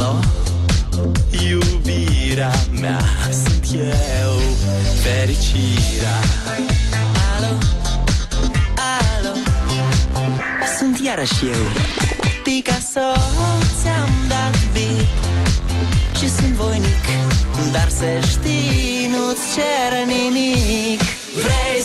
Alo, iubirea mea Sunt eu, fericirea. Alo, alo? Sunt iarăși eu. Picasso ți-am dat beat Și sunt voinic Dar să știi, nu-ți cer nimic. Vrei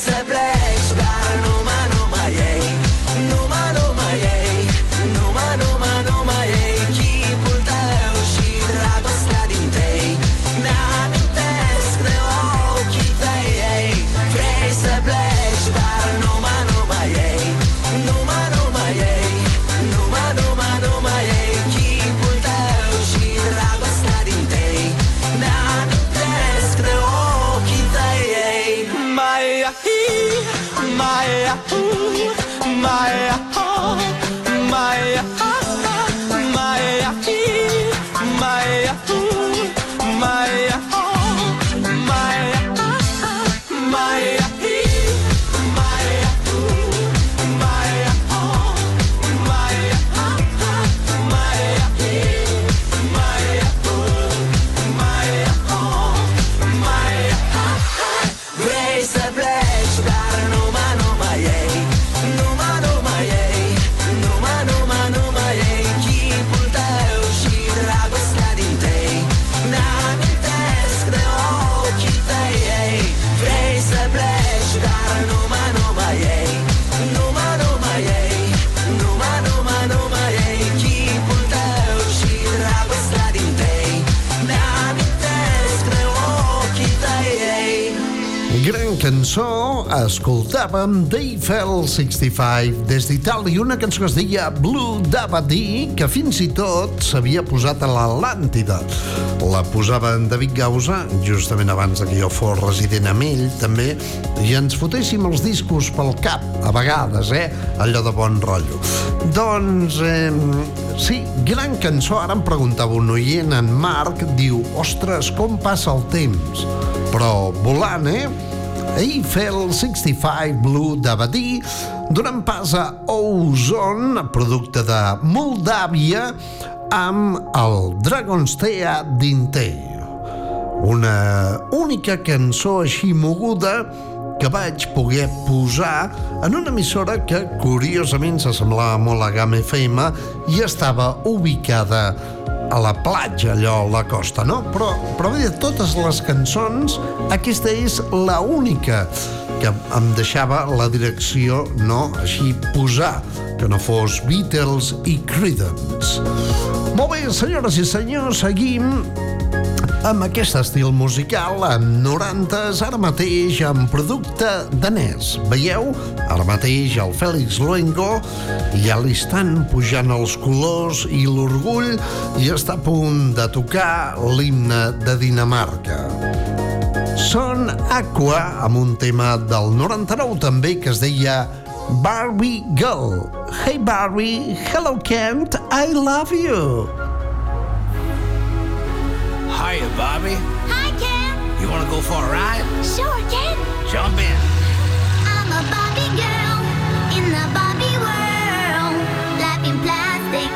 escoltàvem d'Eiffel 65 des d'Itàlia, una cançó que es deia Blue Dabadi, que fins i tot s'havia posat a l'Atlàntida. La posava en David Gausa, justament abans que jo fos resident amb ell, també, i ens fotéssim els discos pel cap, a vegades, eh? Allò de bon rotllo. Doncs, eh, sí, gran cançó. Ara em preguntava un oient, en Marc, diu, ostres, com passa el temps? Però volant, eh? Eiffel 65 Blue d'Abadí, donant pas a Ozone, producte de Moldàvia, amb el Dragon's Tea d'Inter. Una única cançó així moguda que vaig poder posar en una emissora que curiosament s'assemblava molt a GAM FM i estava ubicada a la platja, allò, a la costa, no? Però, però de totes les cançons, aquesta és la única que em deixava la direcció, no?, així posar, que no fos Beatles i Creedence. Molt bé, senyores i senyors, seguim amb aquest estil musical, amb 90s, ara mateix amb producte danès. Veieu? Ara mateix el Fèlix Luengo ja li estan pujant els colors i l'orgull i està a punt de tocar l'himne de Dinamarca. Són Aqua, amb un tema del 99 també que es deia Barbie Girl. Hey Barbie, hello Kent, I love you. Hiya, Bobby. Hi, Ken. You want to go for a ride? Sure, Ken. Jump in. I'm a Barbie girl in the Barbie world. Life in plastic,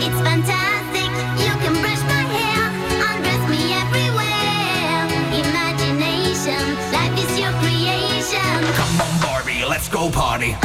it's fantastic. You can brush my hair, undress me everywhere. Imagination, life is your creation. Come on, Barbie, let's go party.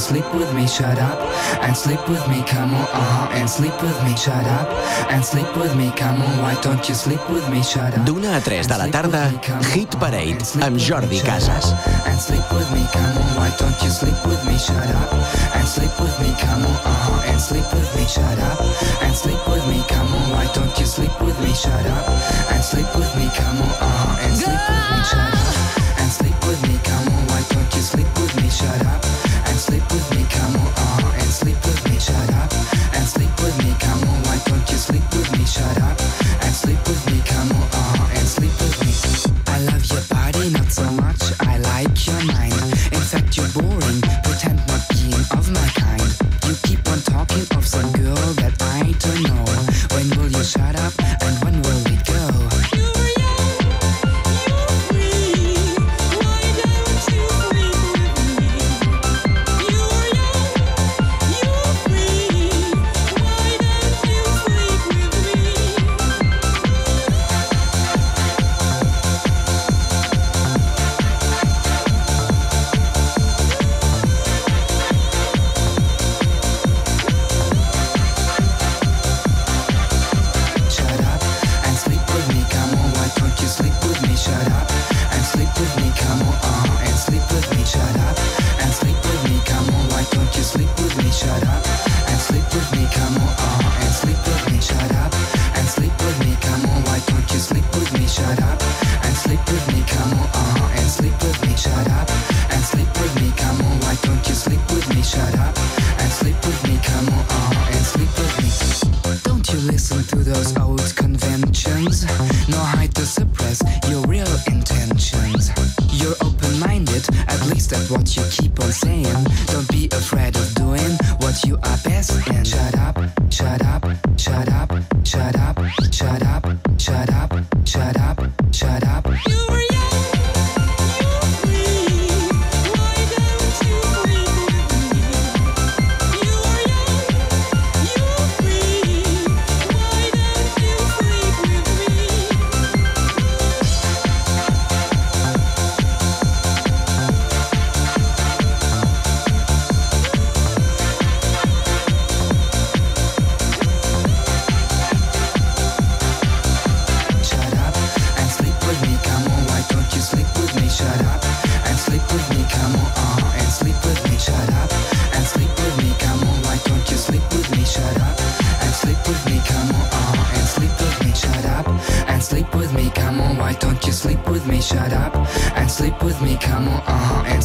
Sleep with me, shut up and sleep with me, come on, uh-huh, and sleep with me, shut up and sleep with me, come on, why don't you sleep with me, shut up D'una a 3 de la tarda, Hit Parade, amb Jordi Casas. and sleep with me, come on, why don't you sleep with me, shut up and sleep with me, come on, uh-huh, and sleep with me, shut up and sleep with me, come on, why don't you sleep with me, shut up and sleep with me, come on, uh-huh, and sleep with me, shut up and sleep with me, come on, why don't you sleep with me, shut up shut up?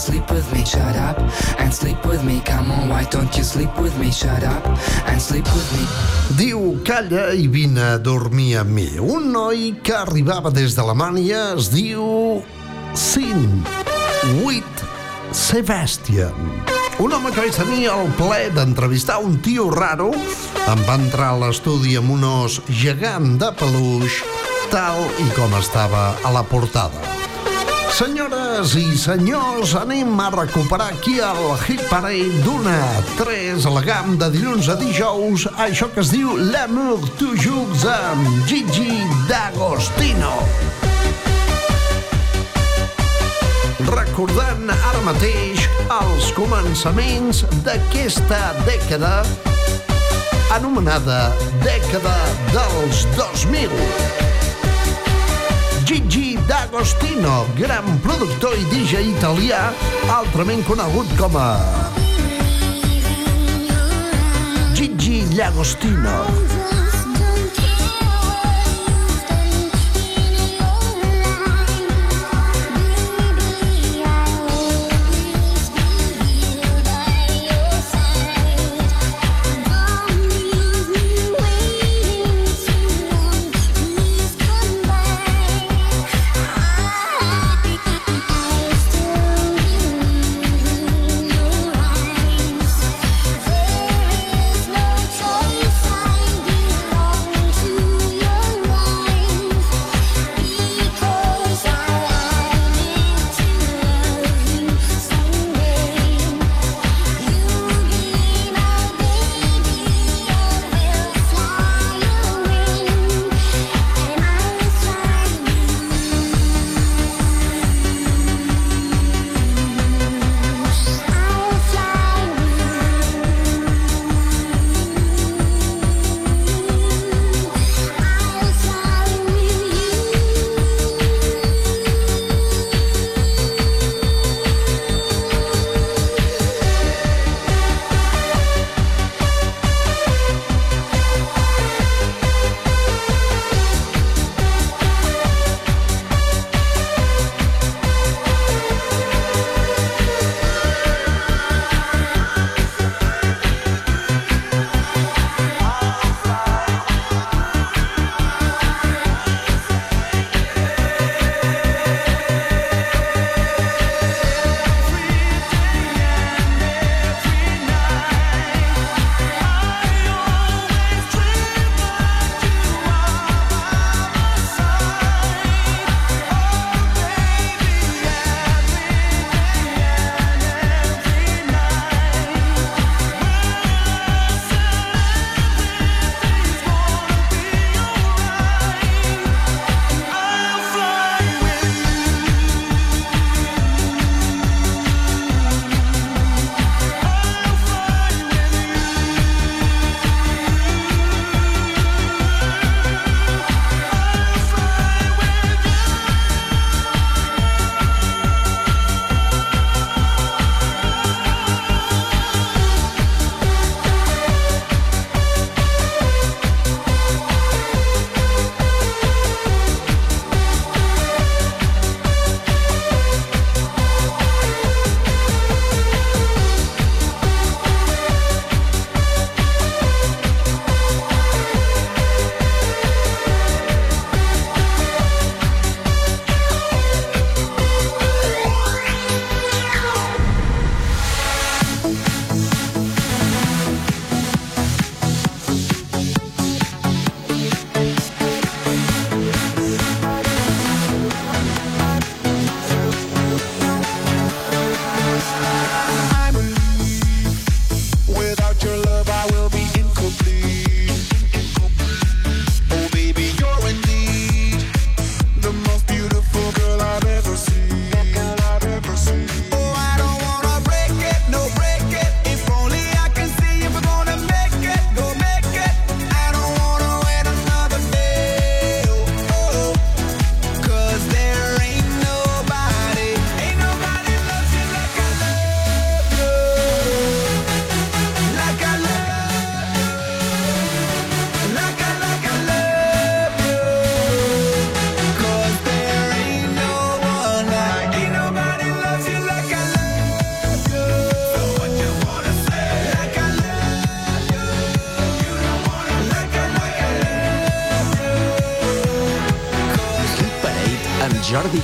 Sleep with me. Shut up and sleep with me, come on. Why don't you sleep with me? Shut up and sleep with me. Diu, calla i vine a dormir amb mi. Un noi que arribava des d'Alemanya es diu... Sin Witt Sebastian. Un home que vaig tenir el ple d'entrevistar un tio raro em va entrar a l'estudi amb un os gegant de peluix tal i com estava a la portada. Senyores i senyors, anem a recuperar aquí el Hit Parade d'una a 3 a la GAM de dilluns a dijous, això que es diu L'amour toujours amb Gigi D'Agostino. Recordant ara mateix els començaments d'aquesta dècada anomenada dècada dels 2000. Gigi D'Agostino, gran productor i DJ italià, altrament conegut com a Gigi D'Agostino.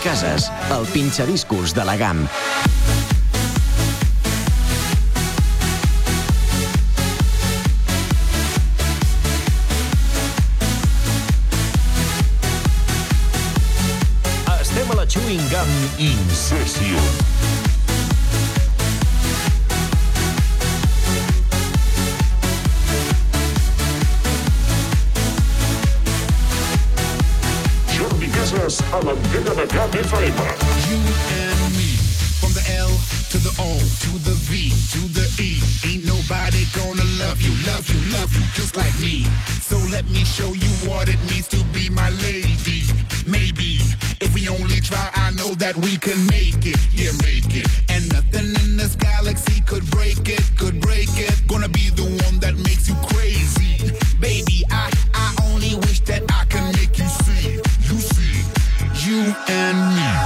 Casas, el pinxadiscos de la GAM. Estem a la Chewing Gum Incession. Jordi Casas a l'antena de Cap FM. You and me. From the L to the O to the V to the E. Ain't nobody gonna love you, love you, love you just like me. So let me show you what it means to be my lady. Maybe if we only try, I know that we can make it. Yeah, make it. And nothing in this galaxy could break it, could break it. Gonna be the one that makes you crazy. You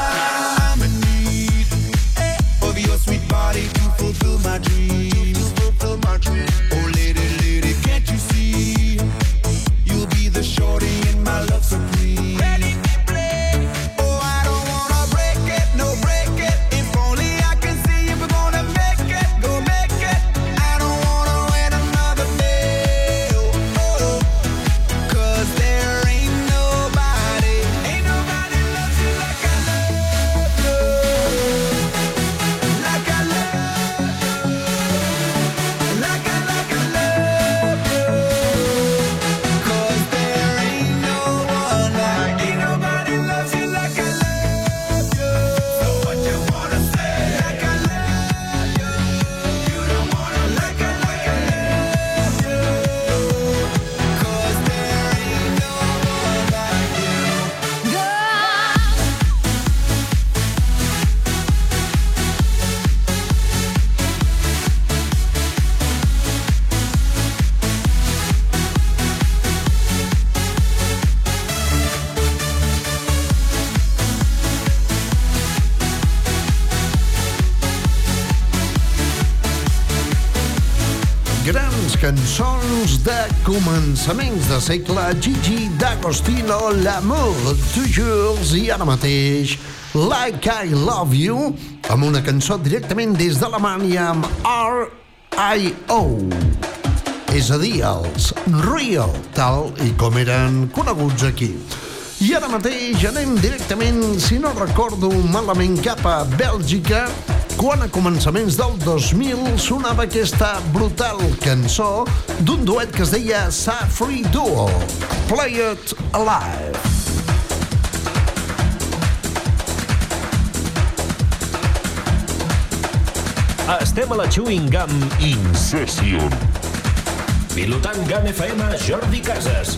cançons de començaments de segle Gigi D'Agostino, L'amour toujours i ara mateix Like I Love You amb una cançó directament des d'Alemanya amb R.I.O. És a dir, els Rio, tal i com eren coneguts aquí. I ara mateix anem directament, si no recordo malament, cap a Bèlgica, quan a començaments del 2000 sonava aquesta brutal cançó d'un duet que es deia Sa Free Duo, Play It Alive. Estem a la Chewing Gum Incession. Pilotant Gam FM, Jordi Casas.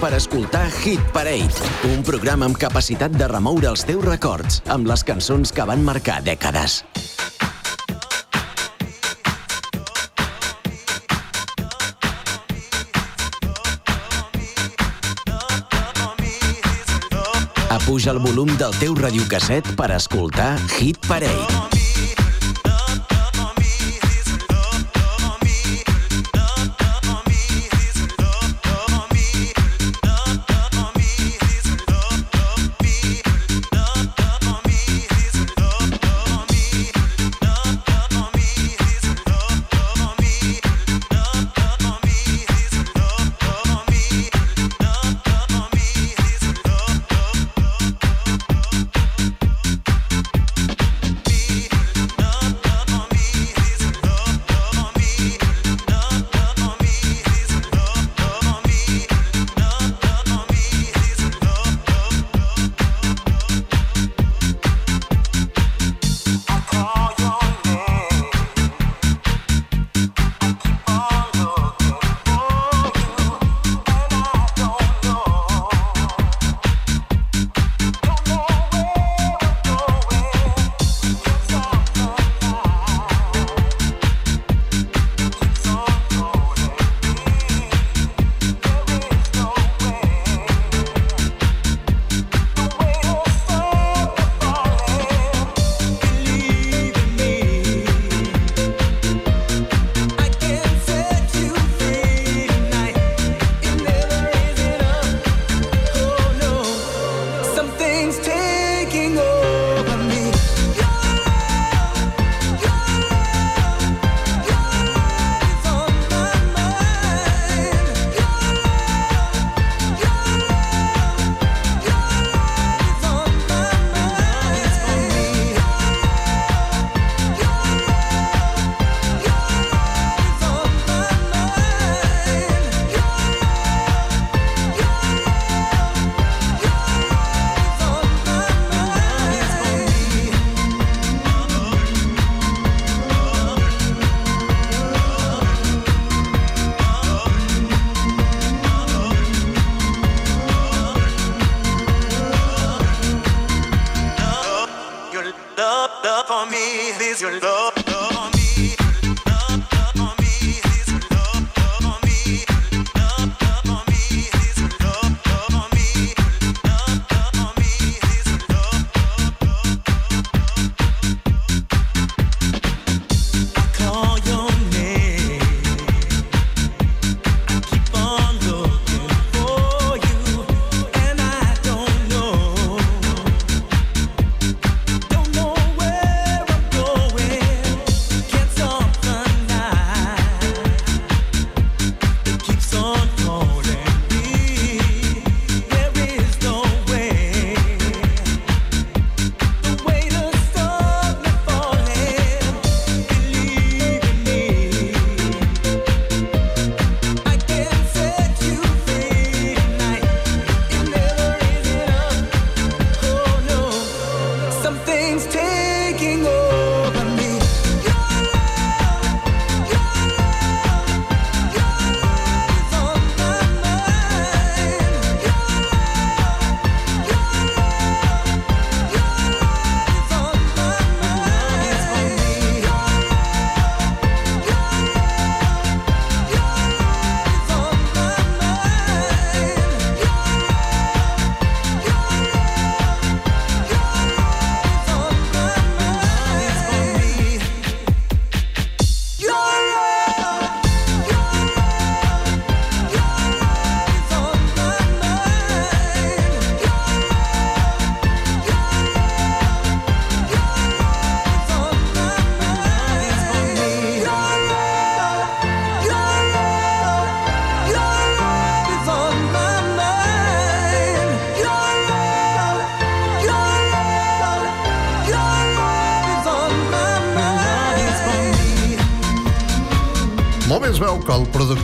Per escoltar Hit Parade, un programa amb capacitat de remoure els teus records amb les cançons que van marcar dècades. Apuja el volum del teu radiocasset per escoltar Hit Parade.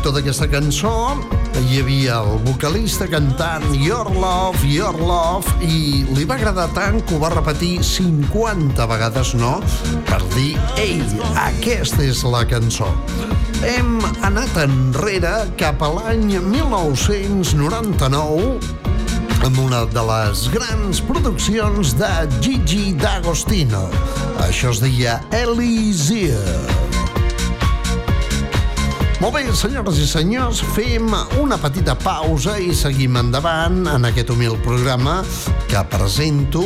Productor d'aquesta cançó hi havia el vocalista cantant Your Love, Your Love i li va agradar tant que ho va repetir 50 vegades no per dir ei, aquesta és la cançó hem anat enrere cap a l'any 1999 amb una de les grans produccions de Gigi D'Agostino. Això es deia Elysia. Molt bé, senyores i senyors, fem una petita pausa i seguim endavant en aquest humil programa que presento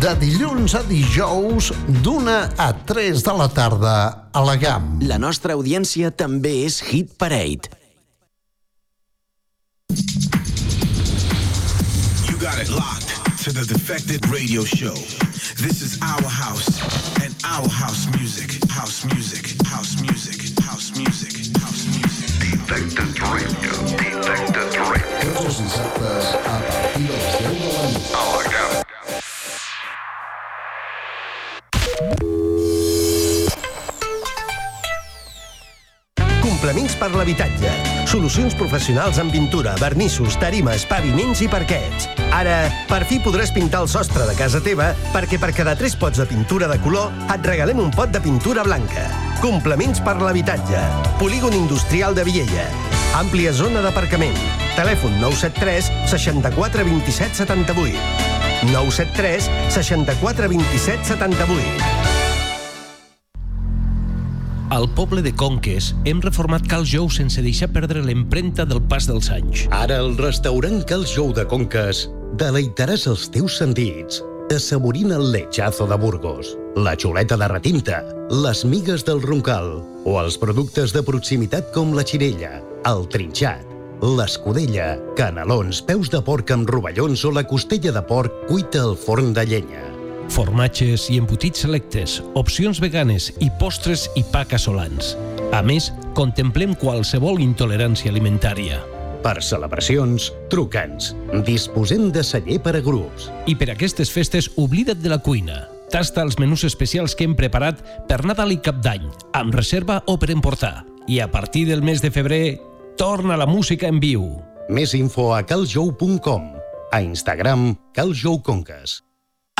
de dilluns a dijous d'una a 3 de la tarda a la GAM. La nostra audiència també és Hit Parade. You got it locked to the Defected Radio Show. This is our house and our house music. House music. House music. House music. A partir de les 10 de la nit. A la GAM. Complements per l'habitatge. Solucions professionals en pintura, vernissos, tarimes, paviments i parquets. Ara, per fi podràs pintar el sostre de casa teva perquè per cada 3 pots de pintura de color et regalem un pot de pintura blanca. Complements per l'habitatge. Polígon Industrial de Viella. Àmplia zona d'aparcament. Telèfon 973 64 27 78. 973 64 27 78. Al poble de Conques hem reformat Cal Jou sense deixar perdre l'empremta del pas dels anys. Ara al restaurant Cal Jou de Conques deleitaràs els teus sentits assaborint el lechazo de Burgos, la xuleta de retinta, les migues del roncal o els productes de proximitat com la xirella, el trinxat, l'escudella, canelons, peus de porc amb rovellons o la costella de porc cuita al forn de llenya. Formatges i embotits selectes, opcions veganes i postres i pa casolans. A més, contemplem qualsevol intolerància alimentària. Per celebracions, truca'ns. Disposem de celler per a grups. I per aquestes festes, oblida't de la cuina. Tasta els menús especials que hem preparat per Nadal i Cap d'Any, amb reserva o per emportar. I a partir del mes de febrer, torna la música en viu. Més info a caljou.com. A Instagram, caljouconques.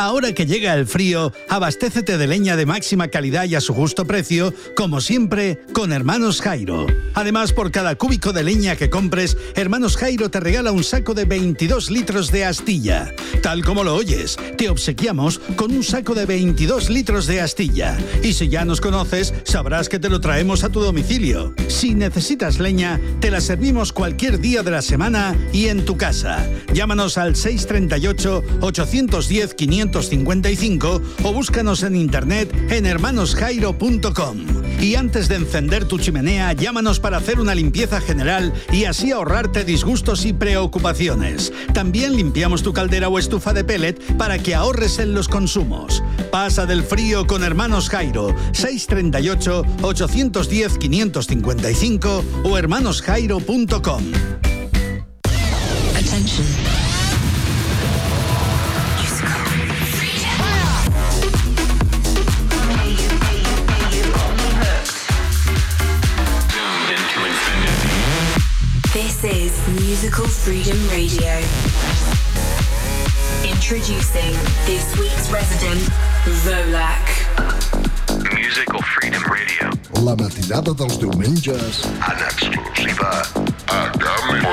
Ahora que llega el frío, abastécete de leña de máxima calidad y a su justo precio, como siempre, con Hermanos Jairo. Además, por cada cúbico de leña que compres, Hermanos Jairo te regala un saco de 22 litros de astilla. Tal como lo oyes, te obsequiamos con un saco de 22 litros de astilla. Y si ya nos conoces, sabrás que te lo traemos a tu domicilio. Si necesitas leña, te la servimos cualquier día de la semana y en tu casa. Llámanos al 638 810 555 o búscanos en internet en hermanosjairo.com. Y antes de encender tu chimenea, llámanos para hacer una limpieza general y así ahorrarte disgustos y preocupaciones. También limpiamos tu caldera o estufa de pellet para que ahorres en los consumos. Pasa del frío con Hermanos Jairo, 638 810 555 o hermanosjairo.com. Musical Freedom Radio. Introducing this week's resident, Volak. Musical Freedom Radio. La matinada dels diumenges En exclusiva a GAM.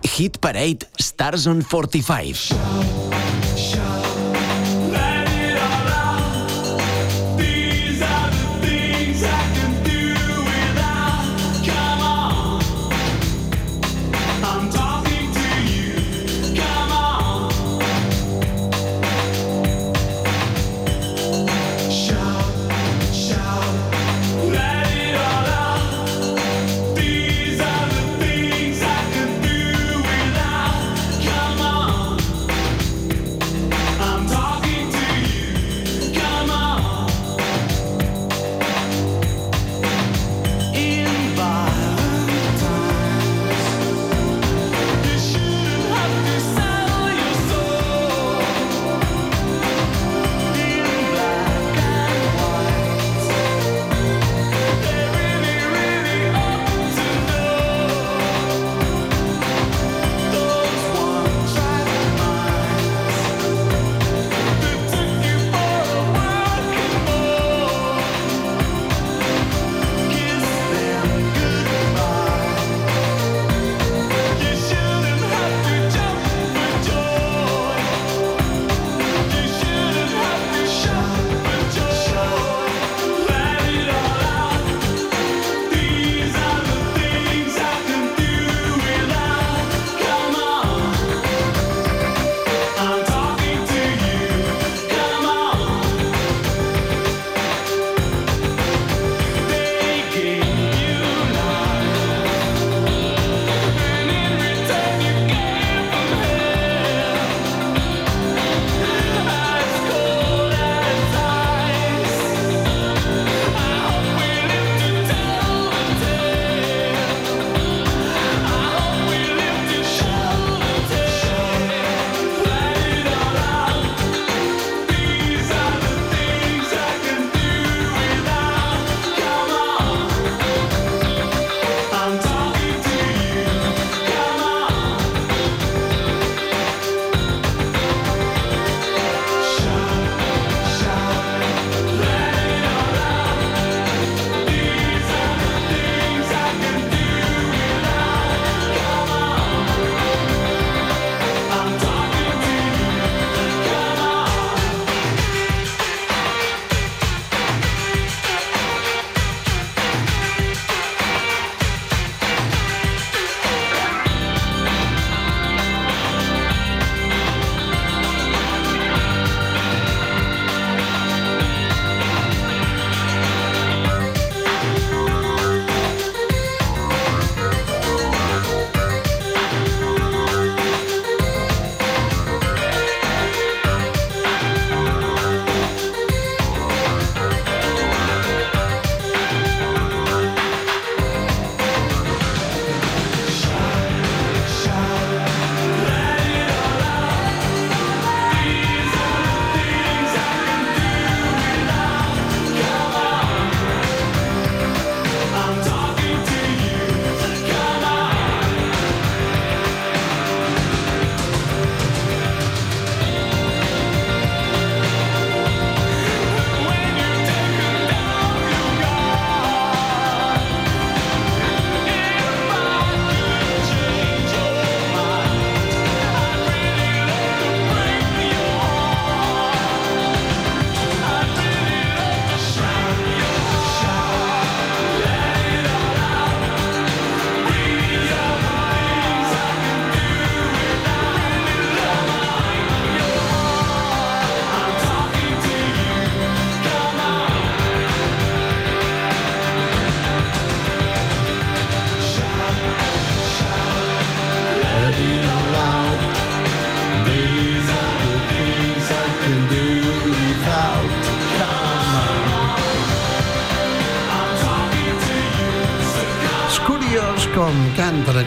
Hit Parade Stars on 45. These are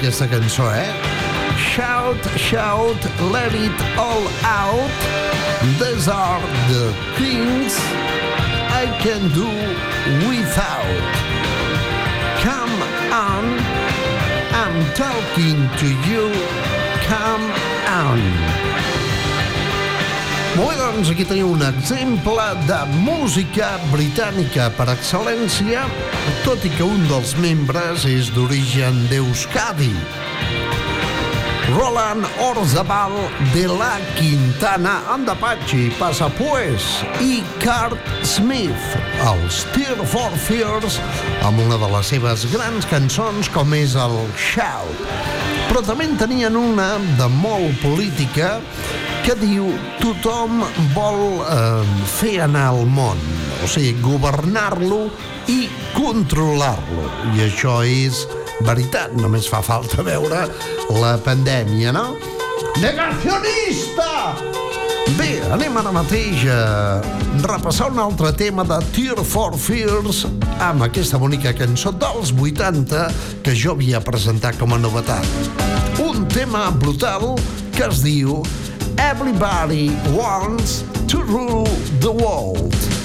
aquesta cançó, eh? Shout, shout, let it all out. These are the things I can do without. Come on, I'm talking to you. Come on. Molt bé, doncs aquí teniu un exemple de música britànica per excel·lència, tot i que un dels membres és d'origen d'Euskadi. Roland Orzabal de la Quintana and Apache passa pues i Cart Smith, els Tear for Fears, amb una de les seves grans cançons com és el Shout. Però també en tenien una de molt política que diu tothom vol eh, fer anar el món, o sigui, governar-lo i controlar-lo. I això és veritat, només fa falta veure la pandèmia, no? Negacionista! Bé, anem ara mateix a repassar un altre tema de Tear for Fears amb aquesta bonica cançó dels 80 que jo havia presentat com a novetat. Un tema brutal que es diu Everybody Wants to Rule the World.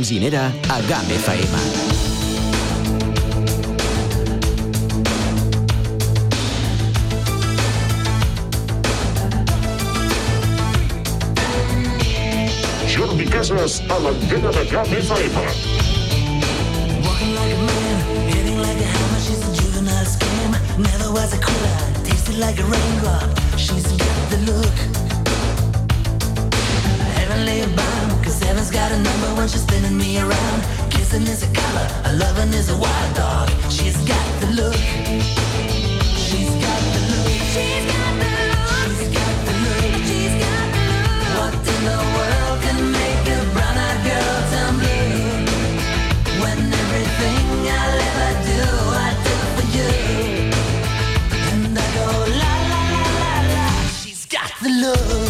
Benzinera a GAM FM. Jordi Casas a l'antena de Camp FM. The look.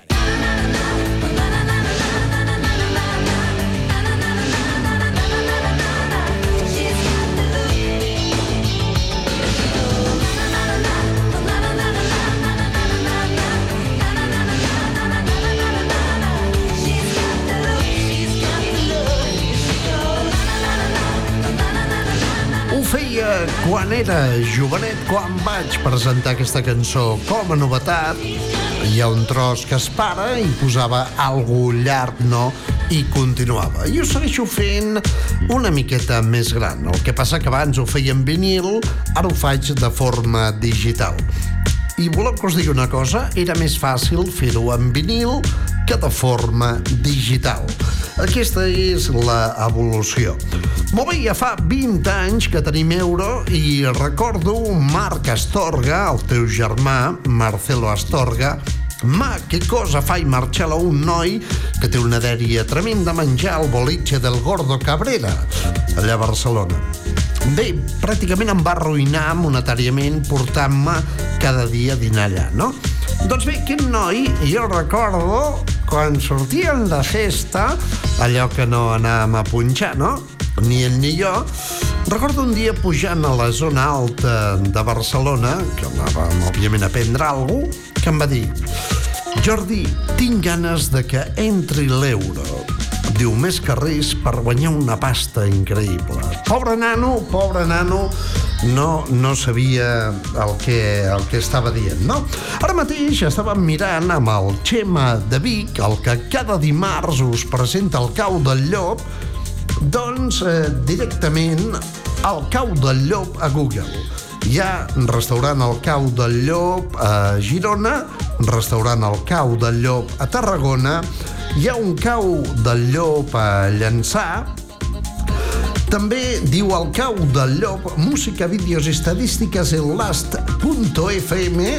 Quan era jovenet, quan vaig presentar aquesta cançó com a novetat. Hi ha un tros que es para i posava algo llarg, no? I continuava. I ho segueixo fent una miqueta més gran. El que passa que abans ho feia en vinil, ara ho faig de forma digital. I voleu que us digui una cosa? Era més fàcil fer-ho en vinil que de forma digital. Aquesta és la evolució. Molt bé, ja fa 20 anys que tenim euro i recordo Marc Astorga, el teu germà, Marcelo Astorga, Ma, que cosa fai Marcelo, un noi que té una dèria tremenda menjar al boliche del Gordo Cabrera, allà a Barcelona. Bé, pràcticament em va arruïnar monetàriament portant-me cada dia a dinar allà, no? Doncs bé, aquest noi, jo recordo quan sortíem de festa, allò que no anàvem a punxar, no? Ni ell ni jo, recordo un dia pujant a la zona alta de Barcelona, que anàvem, òbviament, a prendre alguna que em va dir Jordi, tinc ganes de que entri l'euro. Diu, més que res per guanyar una pasta increïble. Pobre nano, pobre nano, no, no sabia el que, el que estava dient, no? Ara mateix estàvem mirant amb el Xema de Vic, el que cada dimarts us presenta el cau del llop, doncs eh, directament al cau del llop a Google. Hi ha restaurant El Cau del Llop a Girona, restaurant El Cau del Llop a Tarragona, hi ha un cau del llop a Llançà, també diu el cau del llop, música, vídeos, estadísticas en last.fm,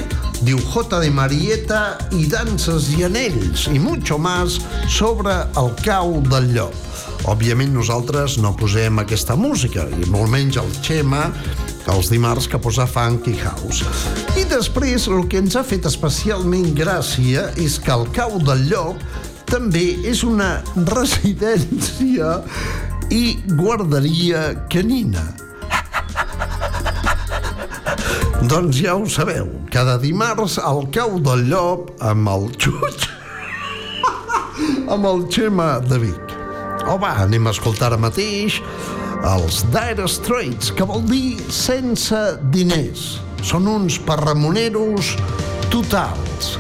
diu J de Marieta i danses i anells i mucho más sobre el cau del llop. Òbviament nosaltres no posem aquesta música, i molt menys el Xema, els dimarts que posa funk i house. I després el que ens ha fet especialment gràcia és que el cau del llop també és una residència i guarderia canina. doncs ja ho sabeu, cada dimarts al cau del llop amb el xut amb el Xema de Vic. O va, anem a escoltar ara mateix els Dire Straits, que vol dir sense diners. Són uns parramoneros totals.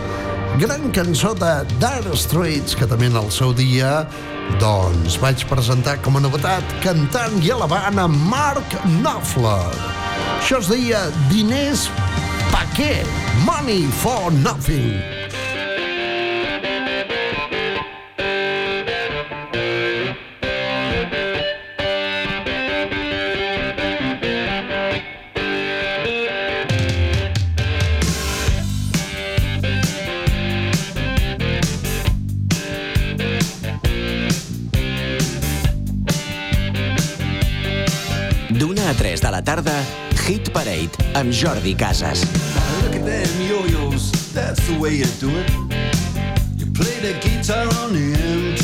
Gran cançó de Dire Straits, que també en el seu dia doncs vaig presentar com a novetat cantant i elevant a Mark Knopfler. Això es deia Diners pa què? Money for nothing. Parade amb Jordi Casas. Look at them yo-yos, that's the way you do it. You play the guitar on the MTV.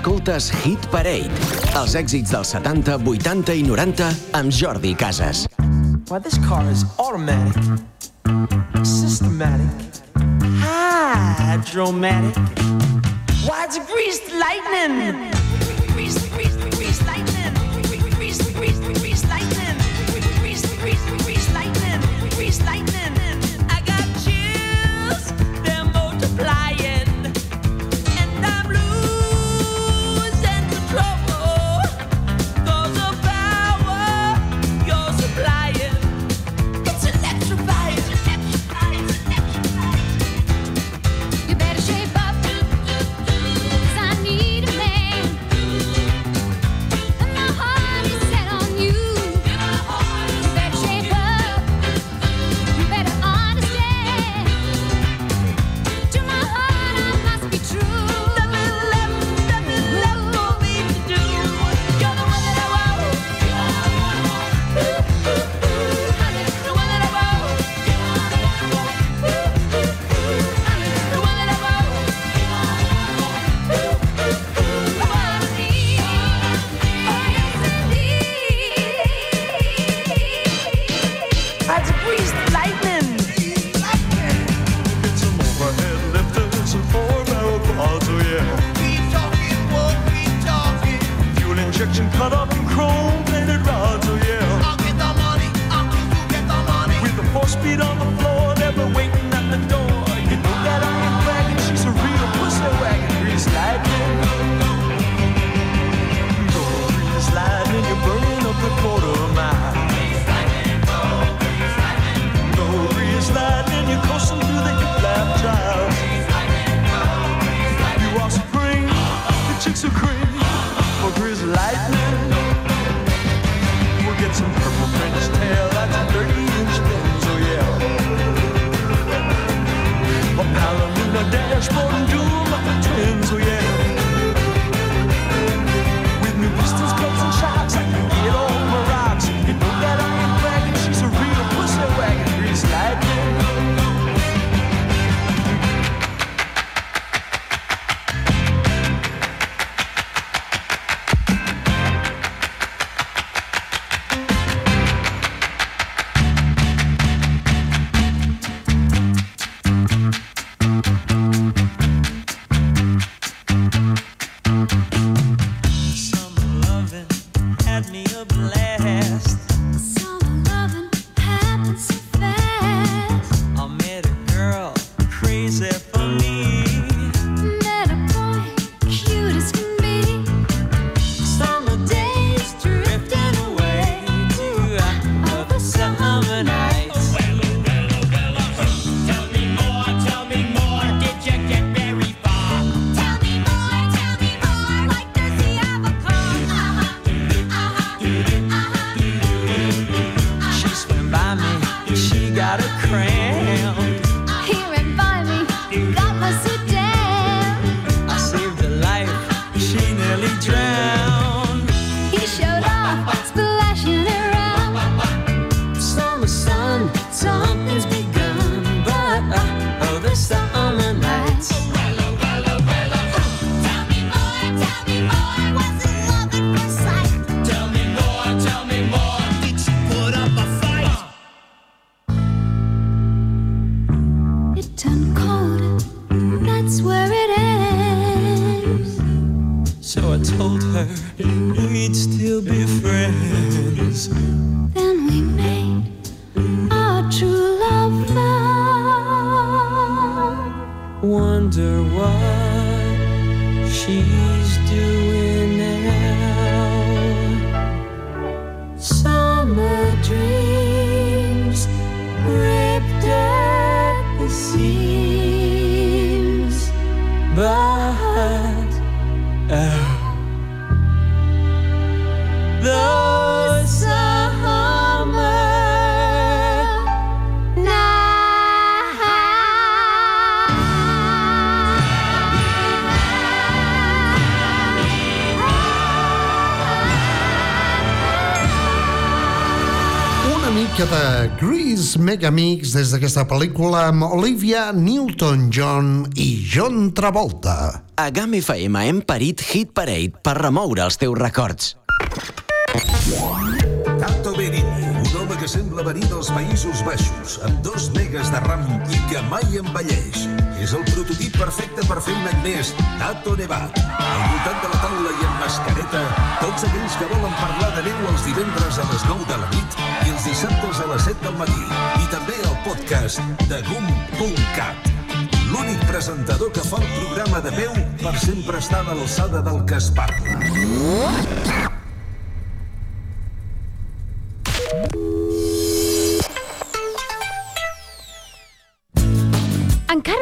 Escoltes Hit Parade, els èxits dels 70, 80 i 90 amb Jordi Casas. Well, this car is automatic, systematic, hydromatic, be friends. Then we made our true love vow. Wonder what she's doing. Música de Grease Megamix des d'aquesta pel·lícula amb Olivia Newton-John i John Travolta. A GAM FM hem parit Hit Parade per remoure els teus records. Que sembla venir dels Països Baixos, amb dos megas de ram i que mai envelleix. És el prototip perfecte per fer un any més, Tato Nevat. Al voltant de la taula i amb mascareta, tots aquells que volen parlar de neu els divendres a les 9 de la nit i els dissabtes a les 7 del matí. I també el podcast de GUM.cat. L'únic presentador que fa el programa de peu per sempre estar a l'alçada del que es parla.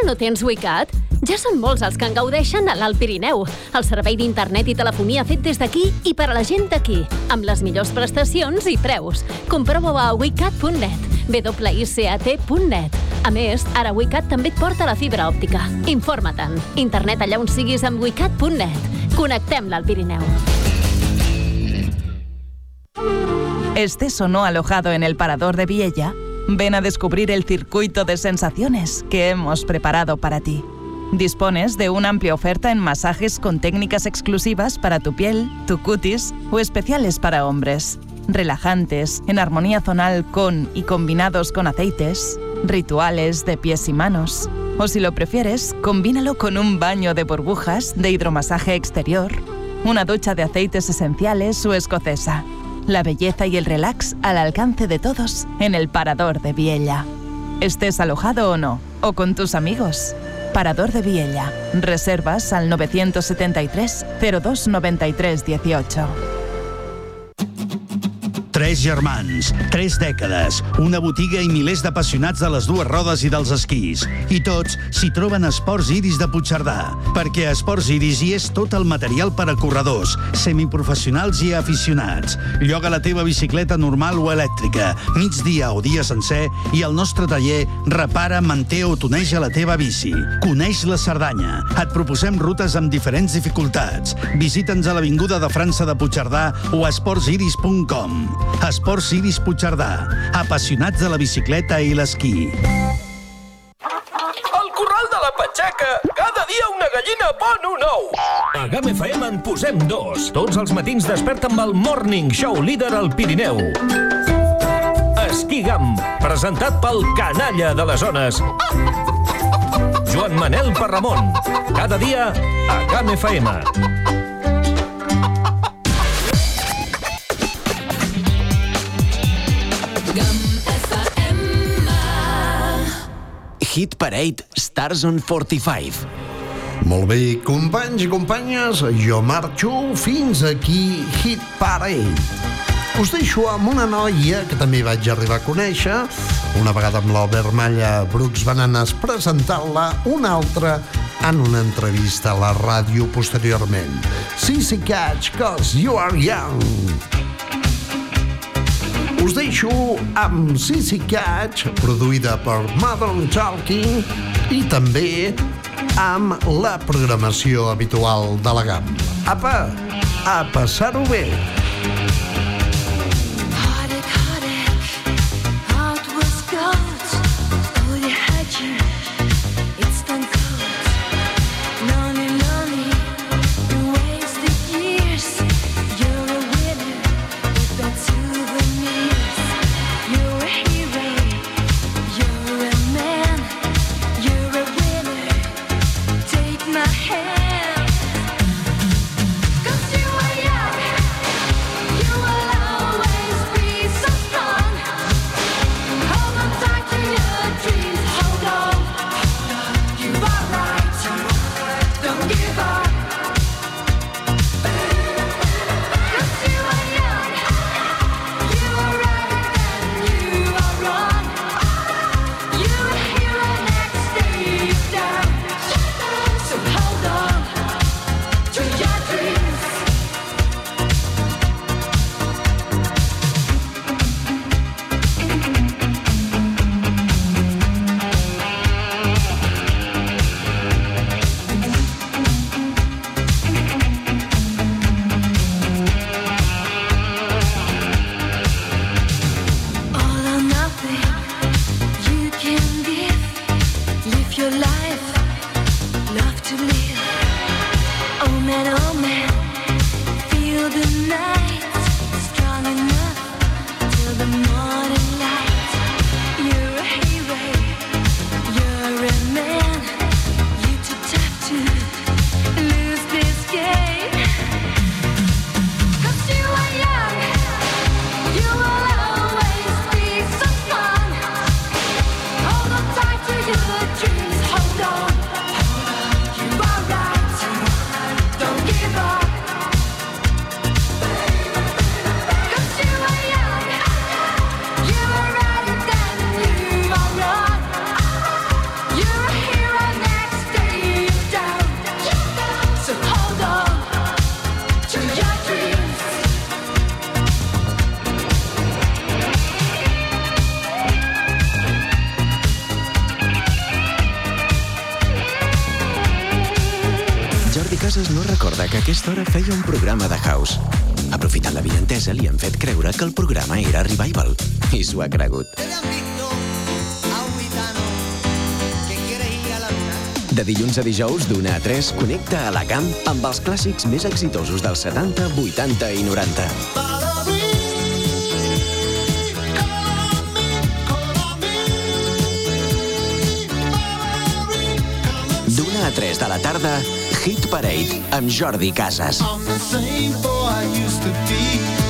No tens WeCat? Ja són molts els que en gaudeixen a l'Alt Pirineu. El servei d'internet i telefonia fet des d'aquí i per a la gent d'aquí, amb les millors prestacions i preus. Comprova-ho a wicat.net. A més, ara WeCat també et porta la fibra òptica. Informa-te'n. Internet allà on siguis amb wecat.net. Connectem l'Alt Pirineu. ¿Estés o no alojado en el Parador de Viella? Ven a descubrir el circuito de sensaciones que hemos preparado para ti. Dispones de una amplia oferta en masajes con técnicas exclusivas para tu piel, tu cutis o especiales para hombres. Relajantes, en armonía zonal con y combinados con aceites, rituales de pies y manos. O si lo prefieres, combínalo con un baño de burbujas de hidromasaje exterior, una ducha de aceites esenciales o escocesa. La belleza y el relax al alcance de todos en el Parador de Viella. Estés alojado o no, o con tus amigos. Parador de Viella. Reservas al 973 02 93 18. Tres germans, tres dècades, una botiga i milers d'apassionats de les dues rodes i dels esquís. I tots s'hi troben Esports Iris de Puigcerdà, perquè a Esports Iris hi és tot el material per a corredors, semiprofessionals i aficionats. Lloga la teva bicicleta normal o elèctrica, migdia o dia sencer, i el nostre taller repara, manté o tuneja la teva bici. Coneix la Cerdanya. Et proposem rutes amb diferents dificultats. Visita'ns a l'Avinguda de França de Puigcerdà o a esportsiris.com. Esports Iris Puigcerdà. Apassionats de la bicicleta i l'esquí. El corral de la Patxaca! Cada dia una gallina pon un ou! A GAM FM en posem dos. Tots els matins desperta amb el Morning Show líder al Pirineu. Esquí GAM, presentat pel canalla de les zones. Joan Manel Parramon. Cada dia a GAM FM. Hit Parade Stars on 45. Molt bé, companys i companyes, jo marxo fins aquí Hit Parade. Us deixo amb una noia que també vaig arribar a conèixer, una vegada amb l'Albert Malla Brooks Bananes presentant-la, una altra en una entrevista a la ràdio posteriorment. Sissy Catch, cause you are young. Us deixo amb Sissy Catch, produïda per Modern Talking, i també amb la programació habitual de la GAM. Apa, a passar-ho bé! A dijous, d'una a 3, connecta a la camp amb els clàssics més exitosos dels 70, 80 i 90. D'una a 3 de la tarda, Hit Parade amb Jordi Casas. I'm the same boy I used to be.